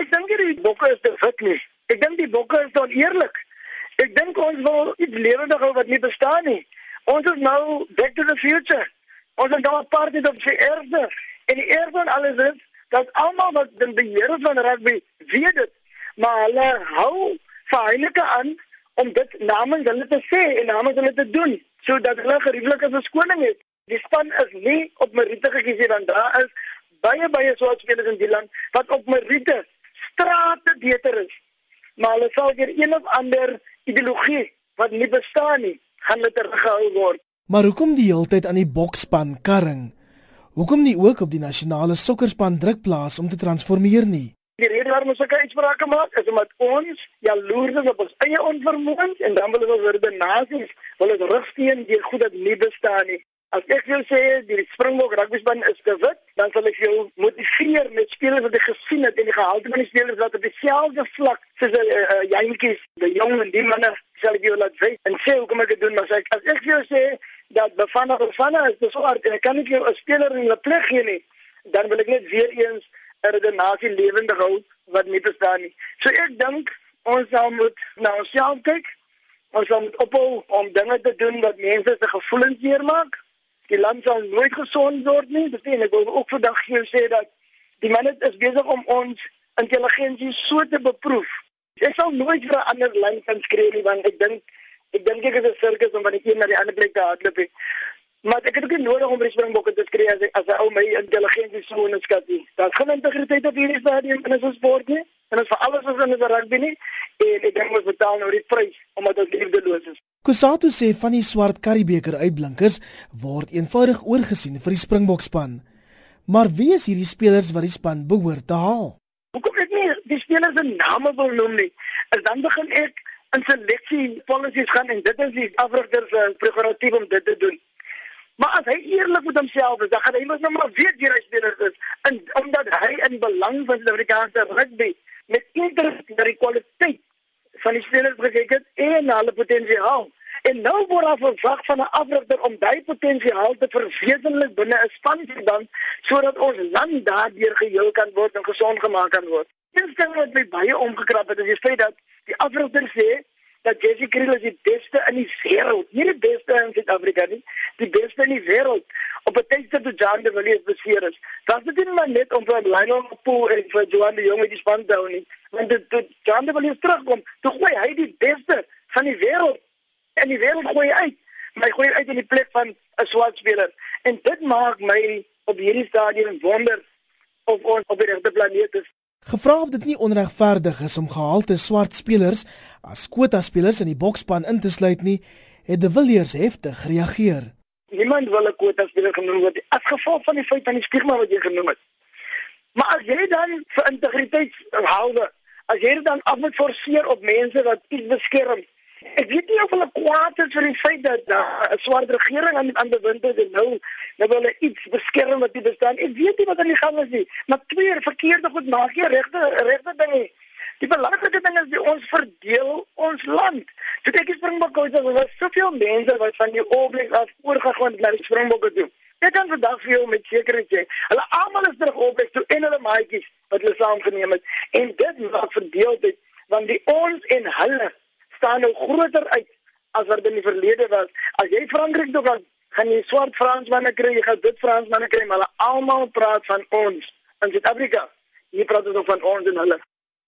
Ek dink die bokke is te wit nie. Ek dink die bokke is dan eerlik. Ek dink ons wil iets lewendig hou wat nie bestaan nie. Ons is nou back to the future. Ons is nou 'n party op sy erfde. En die erfde van alles is dat almal wat die beheer van rugby weet dit, maar hulle hou feilike aan om dit namens hulle te sê en namens hulle te doen sodat hulle gerieflike verskoning het. Die span is nie op Merite gekies nie want daar is baie baie swart spelers in die land wat op Merite strate beter is. Maar hulle sal deur een of ander ideologie wat nie bestaan nie, gaan hulle teruggehou word. Maar hoekom die heeltyd aan die bokspan karring? Hoekom nie ook op die nasionale sokkerspan druk plaas om te transformeer nie? Die rede waarom ons sulke uitsprake maak is omdat ons jaloers is op ons eie onvermoëns en dan wil ons oor die nasies wil ons rugsteen deur goed dat nie bestaan nie. As ek wil sê die Springbok rugbyspan is te wit, dan sal ek jou motiveer met spelers wat ek gesien het en die gehalte van die spelers wat op dieselfde vlak soos 'n uh, uh, jentjies, die jong en die manne sal ek jou laat weet en sê hoekom ek dit doen, maar as ek as ek wil sê dat bevanne bevanne is so hard en ek kan nie jou 'n speler in 'n plek gee nie, dan wil ek net weer eens 'n redenasie lewendig hou wat nie bestaan nie. So ek dink ons sal moet na onsself kyk. Ons moet ophou om dinge te doen wat mense se gevoelens seermaak. Die land sal nooit gesond word nie. Dit sê ek wil ook vandag hier sê dat die mense is besig om ons intelligensie so te beproef. Ek sal nooit vir 'n ander land kan skree nie want ek dink ek dink ek is 'n sirkus om van die een na die ander plek te hardloop. Maar ek het ook nie nodig om by Springbokke te skree as as 'n ou my intelligensie so onskat nie. Daar's geen integriteit op hierdie stadium in ons sport nie. En ons vir alles is in die rugby nie. En ek dink ons betaal nou die prys omdat ons liefdeloos is. Kusatu sê van die swart Karibeker uitblinkers word eenvoudig oorgesien vir die Springbokspan. Maar wie is hierdie spelers wat die span behoort te haal? Hoekom ek nie die spelers se name wil noem nie? Is dan begin ek in seleksie policies gaan en dit is die afrigters se prerogatief om dit te doen. Maar as hy eerlik met homself is, dan gaan hy mos nou maar weet wie hy spelers is en omdat hy in belang van die Suid-Afrikaanse rugby met interesse in die kwaliteit van die spelers gekyk het en hulle potensiaal. En nou word daar verwag van 'n afrigter om daai potensiaal te verwesenlik binne 'n span te dan sodat ons land daardeur geheel kan word en gesond gemaak kan word. Een ding wat my baie omgekrap het is die feit dat die afrigter sê dat Jesse Kriel is die beste in die wêreld. Nie die beste in Suid-Afrika nie, die beste in die wêreld. Tyd toe Jan de Villiers beseer is. Was dit nie maar net om vir Lionel Pool en vir Johan de Jong die span te hou nie. Want dit toe Jan de Villiers terugkom, toe gooi hy die beste van die wêreld en die wêreld gooi uit. My gooi uit in die plek van 'n swart speler. En dit maak my op hierdie stadium wonder of ons op die regte planeet is. Gevra of dit nie onregverdig is om gehalte swart spelers as kwota spelers in die bokspan in te sluit nie, het De Villiers heftig gereageer. Niemand wil 'n kwota speler genoem word as gevolg van die feit van die stigma wat jy genoem het. Maar as jy dan vir integriteit hou, as jy dan af moet forceer op mense wat iets beskerm, Ek weet nie of hulle kwaad is vir die feit dat 'n swart regering aan aan bewind is en nou nou wil hulle iets beskerm wat nie bestaan. Ek weet nie wat aan die gang is nie, maar twee verkeerde goed maak jy regte regte dinge. Die belangrike ding is die ons verdeel ons land. So ek is Springbok se was soveel mense wat van die oorblik af oorgegaan na die Springbokke toe. Ek kan vandag vir jou met sekerheid sê, hulle almal is terug oorblik toe en hulle maatjies wat hulle saamgeneem het en dit maak verdeeldheid want die ons en hulle staan nou groter uit as wat in die verlede was. As jy Frankryk toe gaan, gaan jy swart Fransmanne kry, jy gaan dit Fransmanne kry, maar hulle almal praat van ons in Suid-Afrika. Hier praat ons van ons en hulle.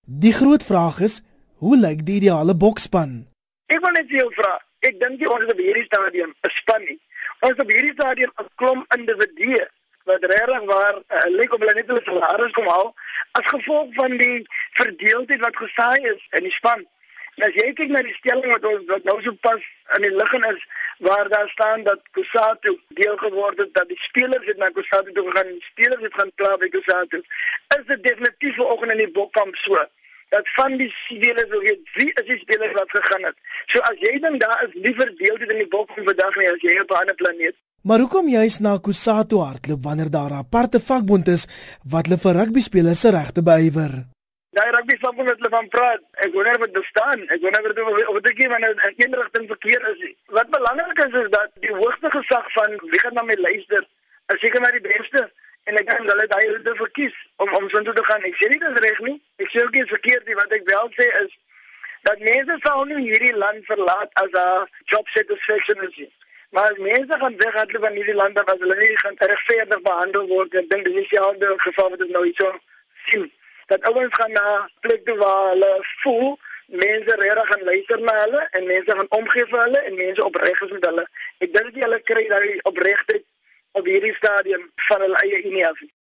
Die groot vraag is, hoe lyk die ideale bokspan? Ek wil net jou vra. Ek dink jy ons op hierdie stadium 'n span nie. Ons op hierdie stadium 'n klomp individue wat regtig waar uh, lyk op hulle net hulle salaris kom haal as gevolg van die verdeeldheid wat gesaai is in die span. Nou as jy kyk na die stelling wat ons wat nou so pas in die lig is waar daar staan dat Kusatu deel geword het dat die spelers het na Kusatu toe gegaan en die spelers het gaan kla by Kusatu. Is dit definitief vanoggend in die bokkamp so dat van die spelers wil weet wie is die spelers wat gegaan het. So as jy dink daar is liever deel dit in die bokkamp vandag nie as jy op 'n ander planeet. Maar hoekom juist na Kusatu hardloop wanneer daar 'n aparte vakbond is wat hulle vir rugby spelers se regte beywer? Daai rugby span wat hulle van praat, ek wonder wat bestaan. Ek wonder of of dit nie wanneer in een rigting verkeer is nie. Wat belangrik is is dat die hoogste gesag van wie gaan na my luister, is seker maar die beste en ek dink hulle daai roete verkies om om so toe te gaan. Ek sê nie dit is reg nie. Ek sê ook nie verkeerd nie wat ek wel sê is dat mense sal nie hierdie land verlaat as 'n job satisfaction is. Maar as mense gaan weghardloop van hierdie lande as hulle nie gaan regverdig behandel word, ek dink dis dieselfde geval wat ons nou hier so sien. Dat ouens gaan na plekke waar hulle voel mense regtig gaan luister na hulle en mense gaan omgee vir hulle en mense opreg is met hulle. Ek dink jy hulle kry daai opregtheid op hierdie stadium van hulle eie unie af.